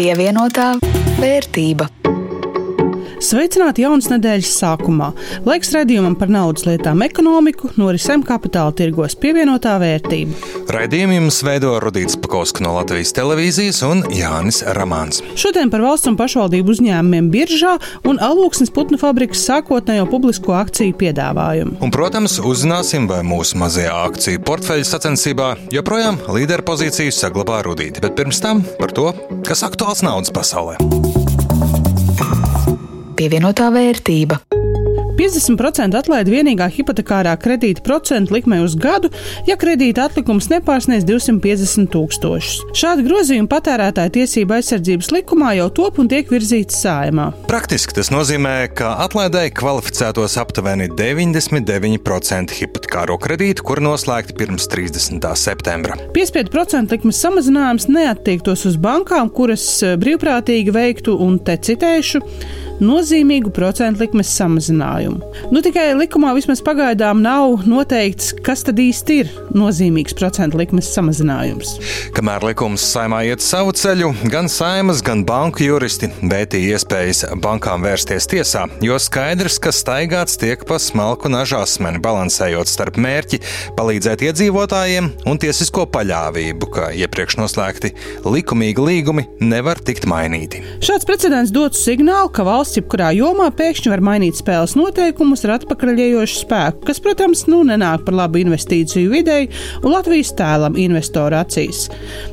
Pievienotā vērtība. Sveicināti jaunas nedēļas sākumā. Laiks redzējumam par naudas lietām, ekonomiku, norisēm kapitāla tirgos pievienotā vērtība. Raidījumu jums veido Rudīts Pakausks no Latvijas televīzijas un Jānis Ramāns. Šodien par valsts un pašvaldību uzņēmumiem biržā un alūksnes putnu fabrikas sākotnējo publisko akciju piedāvājumu. Un, protams, uzzināsim, vai mūsu mazajā akciju portfeļa sacensībā joprojām līderpozīciju saglabā Rudīti. Bet pirms tam par to, kas aktuāls naudas pasaulē pievienotā vērtība. 50% atlaide vienīgā hipotekārā kredīta procentu likmē uz gadu, ja kredīta atlikums nepārsniedz 250 tūkstošus. Šādi grozījumi patērētāja tiesība aizsardzības likumā jau top un tiek virzīts sājumā. Praktiski tas nozīmē, ka atlaidai kvalificētos aptuveni 99% hipotekāro kredītu, kur noslēgti pirms 30. septembra. Piespiedu procentu likmes samazinājums neattiektos uz bankām, kuras brīvprātīgi veiktu un te citēšu nozīmīgu procentu likmes samazinājumu. Nu, tikai likumā vismaz pagaidām nav noteikts, kas tad īsti ir nozīmīgs procentu likmes samazinājums. Kamēr likums saimā iet savu ceļu, gan saimas, gan banku juristi vētīja iespējas bankām vērsties tiesā, jo skaidrs, ka staigāts tiek pa smalku nažāsmeni, balansējot starp mērķi palīdzēt iedzīvotājiem un tiesisko paļāvību, ka iepriekš noslēgti likumīgi līgumi nevar tikt mainīti. Šāds precedents dotu signālu, ka valsts valsts jebkurā jomā pēkšņi var mainīt spēles noteikumus ar atpakaļējošu spēku, kas, protams, nu nenāk par labu investīciju videi un Latvijas tēlam investoru acīs.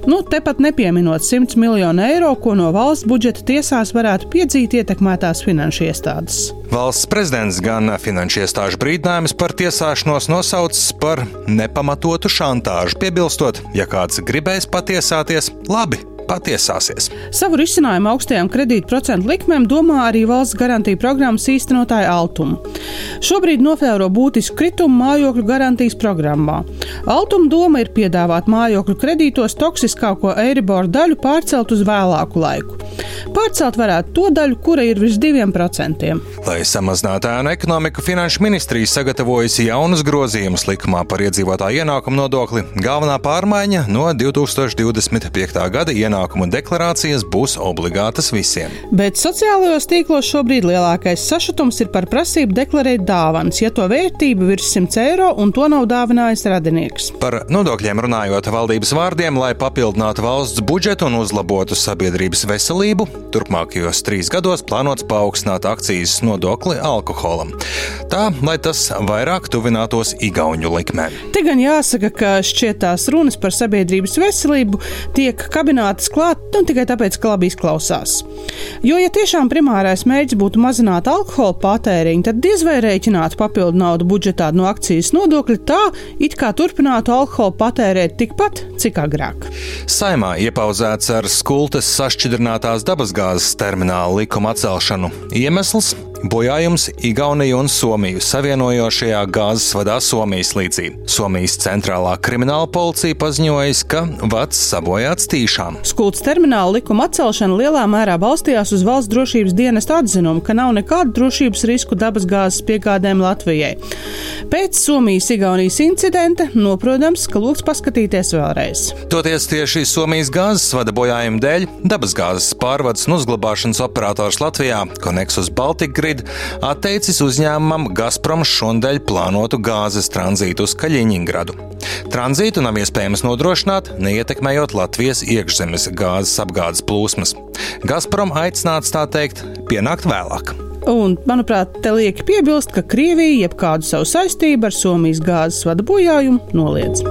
Nu, tepat nepieminot 100 miljonu eiro, ko no valsts budžeta tiesās varētu piedzīt ietekmētās finanšu iestādes. Valsts prezidents gan finanšu iestāžu brīdinājumus par tiesāšanos nosaucis par nepamatotu šantāžu, piebilstot, ja kāds gribēs patiesāties, labi patiesāsies. Savu risinājumu augstajām kredītprocentu likmēm domā arī valsts garantija programmas īstenotāja Altuma. Šobrīd novēro būtisku kritumu mājokļu garantijas programmā. Altuma doma ir piedāvāt mājokļu kredītos toksiskāko Eiriboru daļu pārcelt uz vēlāku laiku. Pārcelt varētu to daļu, kura ir virs diviem procentiem. Lai samazinātu ēnu ekonomiku, Finanšu ministrija sagatavojusi jaunus grozījumus likumā par iedzīvotāju ienākumu nodokli. Galvenā pārmaiņa no 2025. gada ienākumu deklarācijas būs obligātas visiem. Bet sociālajos tīklos šobrīd lielākais sašutums ir par prasību deklarēt dāvanas, ja to vērtība virs 100 eiro un to nav dāvinājis radinieks. Par nodokļiem runājot valdības vārdiem, lai papildinātu valsts budžetu un uzlabotu sabiedrības veselību, turpmākajos trīs gados plānots paaugstināt akcijas nodokli alkoholam. Tā, lai tas vairāk tuvinātos igauņu likmēm. Te gan jāsaka, ka šķietās runas par sabiedrības veselību tiek kabinātas klāt nu, tikai tāpēc, ka labi izklausās. Jo, ja tiešām primārais mērķis būtu mazināt alkohola patēriņu, tad diez vai rēķinātu papildu naudu budžetā no akcijas nodokļa tā, it kā turpinātu alkoholu patērēt tikpat, cik agrāk. Saimā iepauzēts ar skultes sašķidrinātās dabasgāzes termināla likuma atcelšanu. Iemesls Bojājums Igauniju un Somiju savienojošajā gāzes vadā Somijas līdzī. Somijas centrālā krimināla policija paziņoja, ka vats sabojāts tīšām. Skults termināla likuma atcelšana lielā mērā balstījās uz valsts drošības dienesta atzinumu, ka nav nekādu drošības risku dabasgāzes piegādēm Latvijai. Pēc Somijas-Igaunijas incidenta noprotams, ka lūgts paskatīties vēlreiz. Toties tieši Somijas gāzes vada bojājuma dēļ dabasgāzes pārvades un uzglabāšanas operators Latvijā Koneksus Baltika šobrīd atteicis uzņēmumam Gazprom šonadēļ plānotu gāzes tranzītu uz Kaļiņingradu. Tranzītu nav iespējams nodrošināt, neietekmējot Latvijas iekšzemes gāzes apgādes plūsmas. Gazprom aicināts tā teikt pienākt vēlāk. Un, manuprāt, te lieki piebilst, ka Krievija jebkādu savu saistību ar Somijas gāzes vada bojājumu noliedz.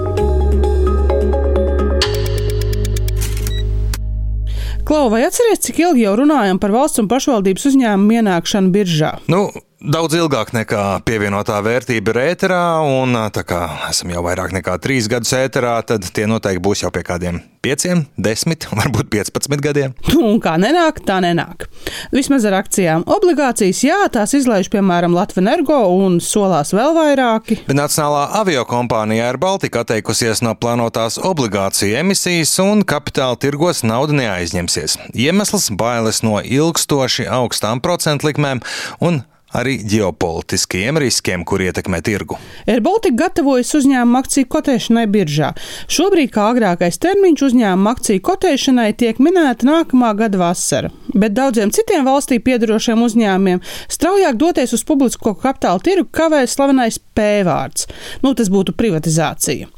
Klau, vai atceries, cik ilgi jau runājam par valsts un pašvaldības uzņēmumu ienākšanu biržā? Nu, Daudz ilgāk nekā pievienotā vērtība ir ēterā, un tā kā esam jau vairāk nekā trīs gadus ēterā, tad tie noteikti būs jau pie kādiem pieciem, desmit, varbūt piecpadsmit gadiem. Nu, un kā nenāk, tā nenāk. Vismaz ar akcijām. Obligācijas, jā, tās izlaiž piemēram Latvijas energo un solās vēl vairāki. Bet Nacionālā aviokompānija Air Baltica atteikusies no plānotās obligāciju emisijas un kapitāla tirgos nauda neaizņemsies. Iemesls - bailes no ilgstoši augstām procentu likmēm un arī ģeopolitiskiem riskiem, kur ietekmē tirgu. AirBaltika gatavojas uzņēmuma akciju kotēšanai biržā. Šobrīd kā agrākais termiņš uzņēmuma akciju kotēšanai tiek minēta nākamā gada vasara. Bet daudziem citiem valstī piedarošiem uzņēmumiem straujāk doties uz publisko kapitāla tirgu kavē slavenais P vārds. Nu, tas būtu privatizācija.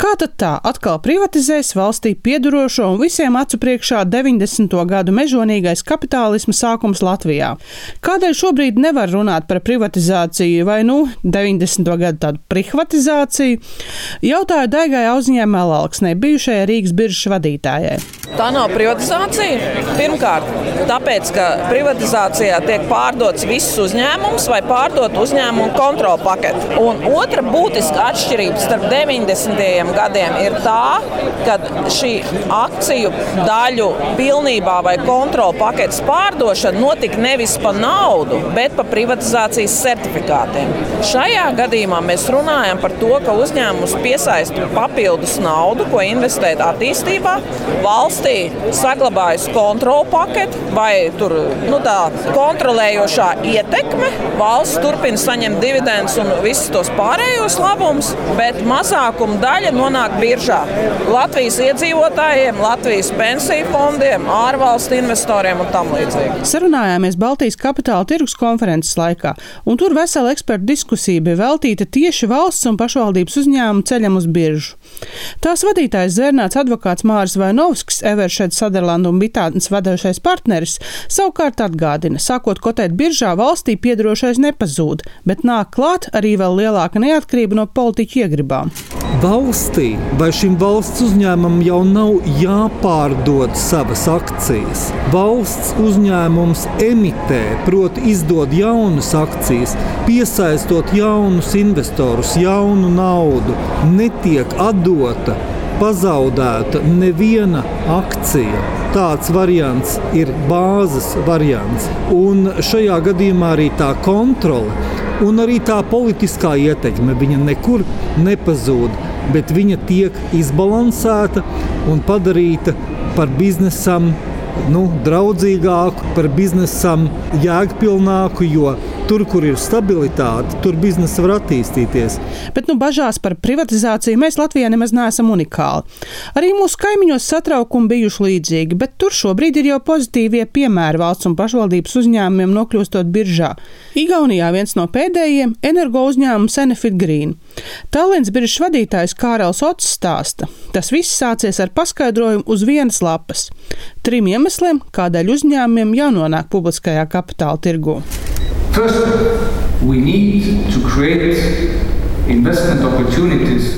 Kā tad tā atkal privatizēs valstī piedurošo un visiem acu priekšā 90. gadu mežonīgais kapitālisma sākums Latvijā? Kādēļ šobrīd nevar runāt par privatizāciju vai, nu, 90. gadu tādu privatizāciju? Jautāju Daigai Auziņai Melalksnei, bijušajai Rīgas biržas vadītājai. Tā nav privatizācija. Pirmkārt, tāpēc, ka privatizācijā tiek pārdots viss uzņēmums vai pārdot uzņēmumu kontrolu paketi. Un otra būtiska atšķirība starp 90 gadiem ir tā, ka šī akciju daļu pilnībā vai kontrolu paketes pārdošana notika nevis pa naudu, bet pa privatizācijas certifikātiem. Šajā gadījumā mēs runājam par to, ka uzņēmums piesaista papildus naudu, ko investēt attīstībā. Valstī saglabājas kontrolu paketi vai tur, nu, tā kontrolējošā ietekme. Valsts turpina saņemt dividendus un visus tos pārējos labumus, bet mazākuma daļa nonāk biržā. Latvijas iedzīvotājiem, Latvijas pensiju fondiem, ārvalstu investoriem un tam līdzīgi. Sarunājāmies Baltijas kapitāla tirgus konferences laikā, un tur vesela ekspertu diskusija bija veltīta tieši valsts un pašvaldības uzņēmumu ceļam uz biržu. Tās vadītājs Zvērnāts advokāts Māris Vainovskis, Everšēds Saderlanda un Bitātnes vadošais partneris, savukārt atgādina, sākot kotēt biržā valstī piedarošais nepazūd, bet nāk klāt arī vēl lielāka neatkarība no politiķu iegribām valstī vai šim valsts uzņēmumam jau nav jāpārdod savas akcijas. Valsts uzņēmums emitē, proti, izdod jaunas akcijas, piesaistot jaunus investorus, jaunu naudu, netiek atdota. Pazaudēta neviena akcija. Tāds variants ir bāzes variants. Un šajā gadījumā arī tā kontrole un arī tā politiskā ietekme nekur nepazūd, bet viņa tiek izbalansēta un padarīta par biznesam nu, draudzīgāku, par biznesam jēgpilnāku, jo tur, kur ir stabilitāte, tur biznesa var attīstīties. Bet nu, bažās par privatizāciju mēs Latvijā nemaz neesam unikāli. Arī mūsu kaimiņos satraukumi bijuši līdzīgi, bet tur šobrīd ir jau pozitīvie piemēri valsts un pašvaldības uzņēmumiem nokļūstot biržā. Igaunijā viens no pēdējiem - energo uzņēmums Enefit Green. Tallinas biržas vadītājs Kārels Ots stāsta, tas viss sācies ar paskaidrojumu uz vienas lapas - trim iemesliem, kādēļ uzņēmumiem jānonāk publiskajā kapitāla tirgū. First, we need to create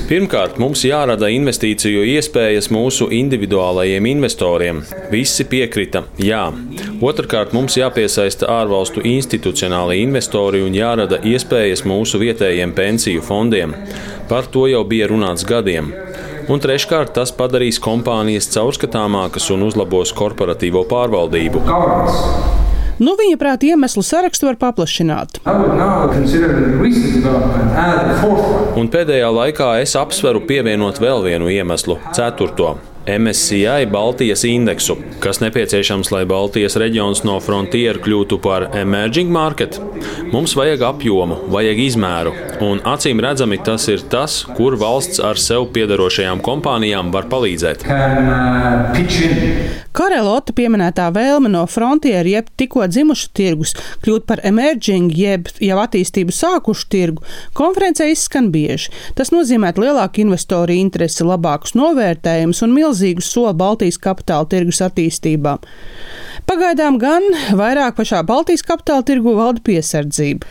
Pirmkārt, mums jārada investīciju iespējas mūsu individuālajiem investoriem. Visi piekrita, jā. Otrakārt, mums jāpiesaista ārvalstu institucionāli investori un jārada iespējas mūsu vietējiem pensiju fondiem. Par to jau bija runāts gadiem. Un treškārt, tas padarīs kompānijas caurskatāmākas un uzlabos korporatīvo pārvaldību. Governance. Nu, viņa prāt, iemeslu sarakstu var paplašināt. Un pēdējā laikā es apsveru pievienot vēl vienu iemeslu, ceturto. MSCI Baltijas indeksu, kas nepieciešams, lai Baltijas reģions no frontiera kļūtu par emerging market. Mums vajag apjomu, vajag izmēru, un acīm redzami tas ir tas, kur valsts ar sev piedarošajām kompānijām var palīdzēt. Karelota pieminētā vēlme no frontieru, jeb tikko dzimušu tirgus, kļūt par emerging, jeb jau attīstību sākušu tirgu, konferencē izskan bieži. Tas nozīmē lielāku investoru interesi, labākus novērtējumus un milzīgu milzīgu soli Baltijas kapitāla tirgus attīstībā. Pagaidām gan vairāk pašā Baltijas kapitāla tirgu valda piesardzība.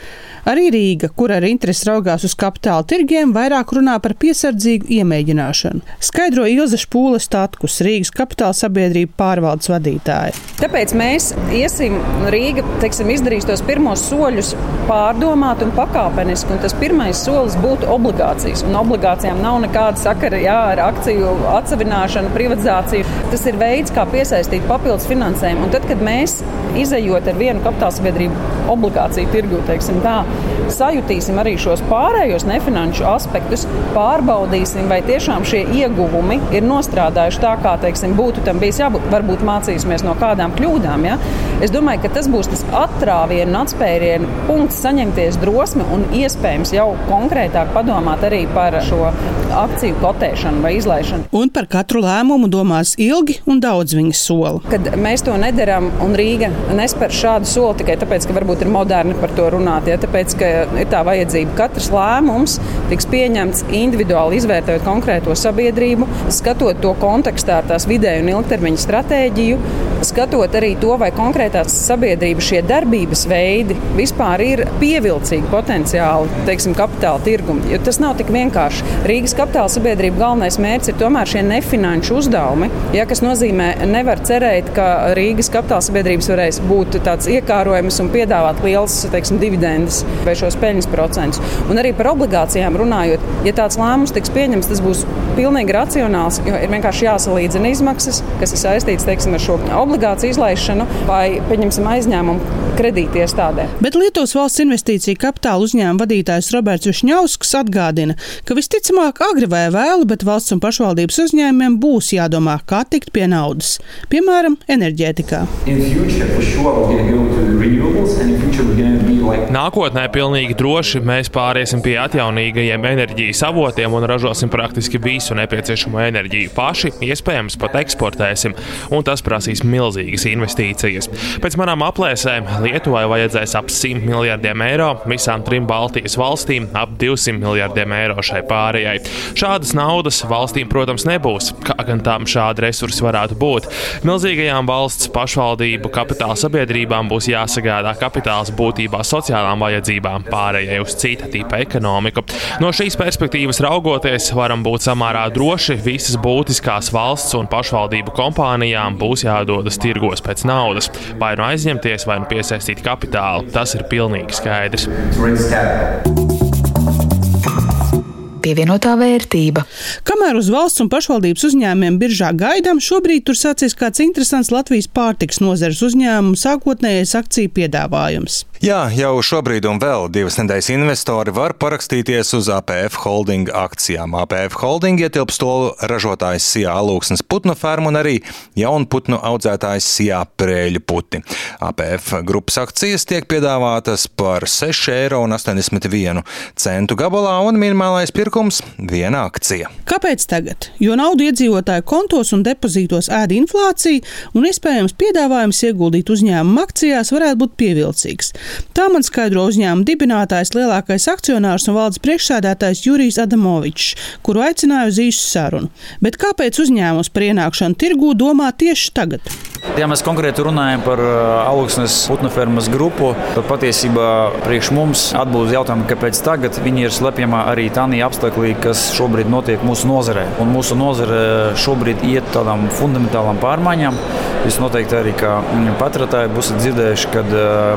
Arī Rīga, kur ar interesi raugās uz kapitāla tirgiem, vairāk runā par piesardzīgu iemēģināšanu. Skaidro Ilza Špūle Statkus, Rīgas kapitāla sabiedrība pārvaldes vadītāja. Tāpēc mēs iesim Rīga, teiksim, izdarīs tos pirmos soļus pārdomāt un pakāpeniski. Un tas pirmais solis būtu obligācijas. Un obligācijām nav nekāda sakara jā, ar akciju atsevināšanu, privatizāciju. Tas ir veids, kā piesaistīt papildus finansējumu. Un tad, kad mēs izējot ar vienu kapitāla sabiedrību obligāciju tirgu, teiksim tā, sajutīsim arī šos pārējos nefinanšu aspektus, pārbaudīsim, vai tiešām šie ieguvumi ir nostrādājuši tā, kā teiksim, būtu tam bijis jābūt. Varbūt mācīsimies no kādām kļūdām. Ja? Es domāju, ka tas būs tas atrāvienu un atspērienu punkts, saņemties drosmi un iespējams jau konkrētāk padomāt arī par šo akciju kotēšanu vai izlaišanu. Un par katru lēmumu domās ilgi un daudz viņa sola. Kad mēs to nedarām un Rīga nespēr šādu soli tikai tāpēc, ka varbūt ir moderni par to runāt, ja tāpēc, ka ir tā vajadzība. Katrs lēmums tiks pieņemts individuāli izvērtējot konkrēto sabiedrību, skatot to kontekstā ar tās vidēju un ilgtermiņa stratēģiju, skatot arī to, vai konkrētās sabiedrības šie darbības veidi vispār ir pievilcīgi potenciāli teiksim, kapitāla tirgumu. Jo tas nav tik vienkārši. Rīgas kapitāla sabiedrība galvenais mērķis ir tomēr šie nefinanšu uzdevumi, ja, kas nozīmē, nevar cerēt, ka Rīgas kapitāla sabiedrības varēs būt tāds iekārojums un piedāvāt liels teiksim, dividendes vai šos peļņas procentus. Un arī par obligācijām runājot, ja tāds lēmums tiks pieņemts, tas būs pilnīgi racionāls, jo ir vienkārši jāsalīdzina izmaksas, kas ir saistītas teiksim, ar šo obligāciju izlaišanu vai, pieņemsim, aizņēmumu kredītiestādē. Bet Lietuvas valsts investīcija kapitāla uzņēmuma vadītājs Roberts Višņausks atgādina, ka visticamāk agri vai vēlu, bet valsts un pašvaldības uzņēmumiem būs jādomā, kā tikt pie naudas, piemēram, enerģētikā. for sure we're going to go to renewables, and in future we're going to be Nākotnē pilnīgi droši mēs pāriesim pie atjaunīgajiem enerģijas avotiem un ražosim praktiski visu nepieciešamo enerģiju paši, iespējams pat eksportēsim, un tas prasīs milzīgas investīcijas. Pēc manām aplēsēm Lietuvai vajadzēs ap 100 miljardiem eiro, visām trim Baltijas valstīm ap 200 miljardiem eiro šai pārējai. Šādas naudas valstīm, protams, nebūs, kā gan tām šādi resursi varētu būt. Milzīgajām valsts pašvaldību kapitāla sabiedrībām būs jāsagādā kapitāls būtībā sociālām vajadzībām, pārējai uz cita tipa ekonomiku. No šīs perspektīvas raugoties, varam būt samērā droši, visas būtiskās valsts un pašvaldību kompānijām būs jādodas tirgos pēc naudas, vai nu aizņemties, vai nu piesaistīt kapitālu. Tas ir pilnīgi skaidrs. Pievienotā vērtība. Kamēr uz valsts un pašvaldības uzņēmumiem biržā gaidām, šobrīd tur sācies kāds interesants Latvijas pārtiks nozares uzņēmumu sākotnējais akciju piedāvājums. Jā, jau šobrīd un vēl divas nedēļas investori var parakstīties uz APF holding akcijām. APF holding ietilpst to ražotājs Sijā alūksnes putnu fermu un arī jaunputnu audzētājs Sijā prēļu puti. APF grupas akcijas tiek piedāvātas par 6,81 eiro gabalā un minimālais pirkums - viena akcija. Kāpēc tagad? Jo naudu iedzīvotāju kontos un depozītos ēd inflācija, un iespējams piedāvājums ieguldīt uzņēmuma akcijās varētu būt pievilcīgs. Tā man skaidro uzņēmuma dibinātājs, lielākais akcionārs un valdes priekšsēdētājs Jurijs Adamovičs, kuru aicināju uz īsu sarunu. Bet kāpēc uzņēmums par ienākšanu tirgū domā tieši tagad? Ja mēs konkrēti runājam par augstnes putnu fermas grupu, tad patiesībā priekš mums atbildēs jautājumu, kāpēc tagad viņi ir slepjama arī tādā apstākļā, kas šobrīd notiek mūsu nozarē. Un mūsu nozare šobrīd iet tādām fundamentālām pārmaiņām. Jūs noteikti arī kā patērētāji būsiet dzirdējuši, ka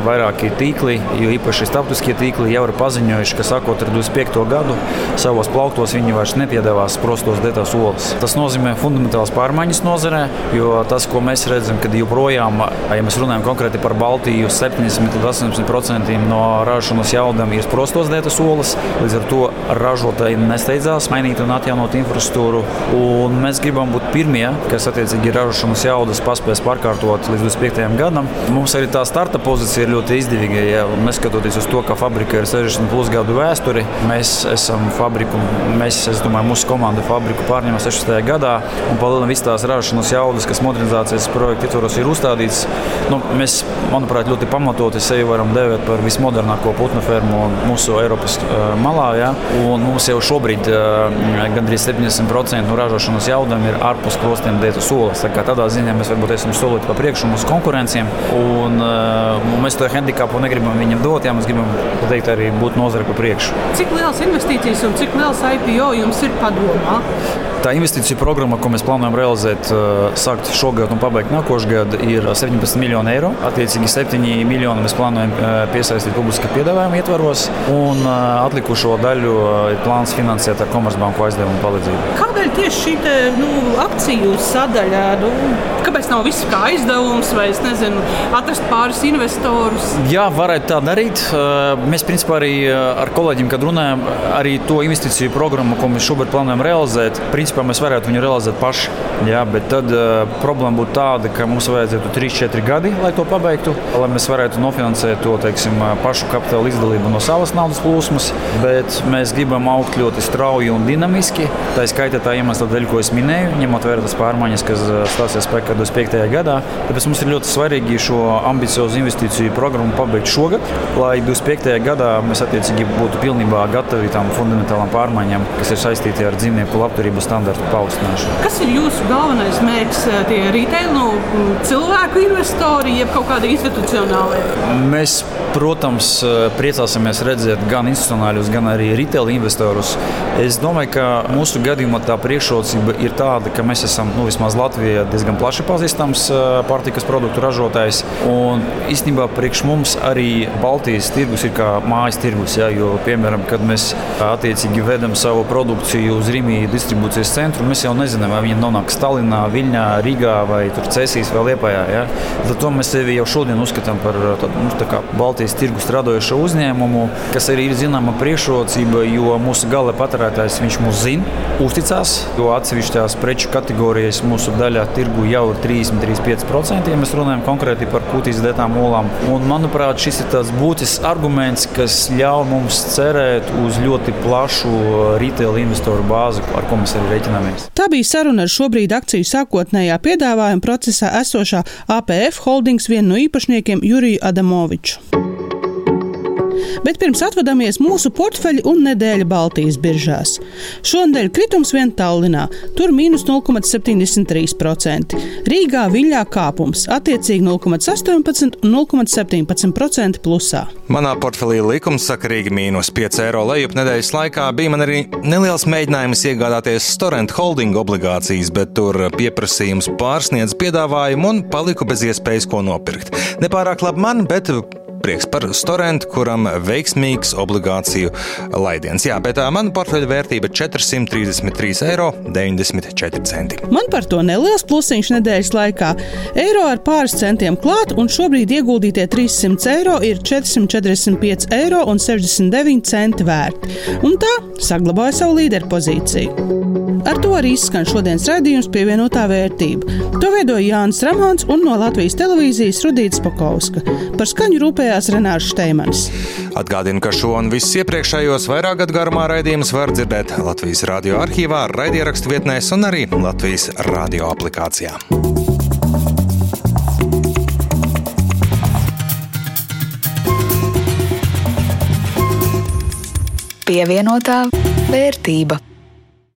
vairāki tīkli, jo īpaši starptautiskie tīkli jau ir paziņojuši, ka sākot ar 25. gadu savos plauktos viņi vairs nepiedāvās prostos dētās olas. Tas nozīmē fundamentālas pārmaiņas nozarē, jo tas, ko mēs redzam, kad joprojām, ja mēs runājam konkrēti par Baltiju, 70 līdz 80% no ražošanas jaudām ir prostos dētas olas. Līdz ar to ražotāji nesteidzās mainīt un atjaunot infrastruktūru. Un mēs gribam būt pirmie, kas attiecīgi ražošanas jaudas paspēs pārkārtot līdz 25. gadam. Mums arī tā starta pozīcija ir ļoti izdevīga. Ja, neskatoties uz to, ka fabrika ir 60 plus gadu vēsture, mēs esam fabriku, mēs, es domāju, mūsu komanda fabriku pārņēma 16. gadā un palielinām visas tās ražošanas jaudas, kas modernizācijas projekta ietvaros ir uzstādīts. Nu, mēs, manuprāt, ļoti pamatoti sevi varam dēvēt par vismodernāko putnu fermu mūsu Eiropas malā. Ja? Un mums jau šobrīd gandrīz 70% no ražošanas jaudām ir ārpus krostiem dēta solis. Tā tādā ziņā mēs varbūt esam solīti pa priekšu mūsu konkurenciem. Un, uh, mēs to handikapu negribam viņam dot, ja mēs gribam teikt, arī būt nozare pa priekšu. Cik liels investīcijas un cik liels IPO jums ir padomā? Tā investīciju programma, ko mēs plānojam realizēt, sākt šogad un pabeigt nākošais gads, ir 17 miljoni eiro. Attiecīgi 7 miljoni mēs plānojam piesaistīt publiskā piedāvājuma ietvaros, un atlikušo daļu ir plāns finansēt ar Komercbanku aizdevumu palīdzību. Kādēļ tieši šī nu, akciju sadaļa? Nu, kāpēc nav viss kā aizdevums vai, nezinu, atrast pāris investorus? Jā, varētu tā darīt. Mēs, principā, arī ar kolēģiem, kad runājam, arī to investīciju programmu, ko mēs šobrīd plānojam realizēt, principā mēs varētu viņu realizēt paši. Jā, bet tad uh, problēma būtu tāda, ka mums vajadzētu 3-4 gadi, lai to pabeigtu, lai mēs varētu nofinansēt to teiksim, pašu kapitāla izdalību no savas naudas plūsmas. Bet mēs gribam augt ļoti strauji un dinamiski. Tā ir skaitā tā iemesla dēļ, ko es minēju, ņemot vērā tās pārmaiņas, kas stāsies spēkā 25. gadā. Tāpēc mums ir ļoti svarīgi šo ambiciozu investīciju programmu pabeigt šogad, lai 25. gadā mēs attiecīgi būtu pilnībā gatavi tām fundamentālām pārmaiņām, kas ir saistīti ar dzīvnieku labturības standartu paaugstināšanu. Kas ir jūsu galvenais mērķis? Tie retail nu, cilvēku investori, jeb kaut kādi institucionāli? Mēs, protams, priecāsimies redzēt gan institucionāļus, gan arī retail investorus. Es domāju, ka mūsu gadījumā tā priekšrocība ir tāda, ka mēs esam nu, vismaz Latvijā diezgan plaši pazīstams pārtikas produktu ražotājs. Un īstenībā priekš mums arī Baltijas tirgus ir kā mājas tirgus. Ja, jo, piemēram, kad mēs attiecīgi vedam savu produkciju uz Rīgas distribūcijas centru, mēs jau nezinām, vai viņi nonāks Stalinā, Viļņā, Rīgā vai Cēsīs vai Liepājā. Ja. Tad mēs sevi jau šodien uzskatām par tādu nu, tā Baltijas tirgus radošu uzņēmumu, kas arī ir zināma priekšrocība, jo mūsu gala patērētājs mūs zina, uzticās. Jo atsevišķās preču kategorijas mūsu daļā tirgu jau ir 30-35%, ja mēs runājam konkrēti par kūtīs dētām olām. Un, manuprāt, šis ir tāds būtisks arguments, kas ļauj mums cerēt uz ļoti plašu retail investoru bāzi, ar ko mēs arī rēķinamies. Tā bija saruna ar šobrīd akciju sākotnējā piedāvājuma procesā esošā APF holdings vienu no īpašniekiem Juriju Adamoviču. Bet pirms atvadāmies mūsu portfeļi un nedēļa Baltijas biržās. Šonadēļ kritums vien Tallinā, tur mīnus 0,73%, Rīgā viļņā kāpums attiecīgi 0,18 un 0,17% plusā. Manā portfelī likums sakarīgi mīnus 5 eiro lejup nedēļas laikā bija man arī neliels mēģinājums iegādāties Storent holding obligācijas, bet tur pieprasījums pārsniedz piedāvājumu un paliku bez iespējas ko nopirkt. Nepārāk labi man, bet prieks par Storentu, kuram veiksmīgs obligāciju laidiens. Jā, bet mana portfeļa vērtība ir 433,94 eiro. Man par to neliels plusiņš nedēļas laikā. Eiro ar pāris centiem klāt, un šobrīd ieguldītie 300 eiro ir 445,69 eiro. Un tā saglabāja savu līderpozīciju. Ar to arī izskan šodienas raidījums pievienotā vērtība. To veidoja Jānis Ramons un no Latvijas televīzijas Rudīts Pakauska. Par skaņu rūpējās Renārs Šteimanis. Atgādinu, ka šo un visus iepriekšējos vairāk gadu garumā raidījumus var dzirdēt Latvijas radio arhīvā, raidierakstu vietnēs un arī Latvijas radio aplikācijā. Pievienotā vērtība.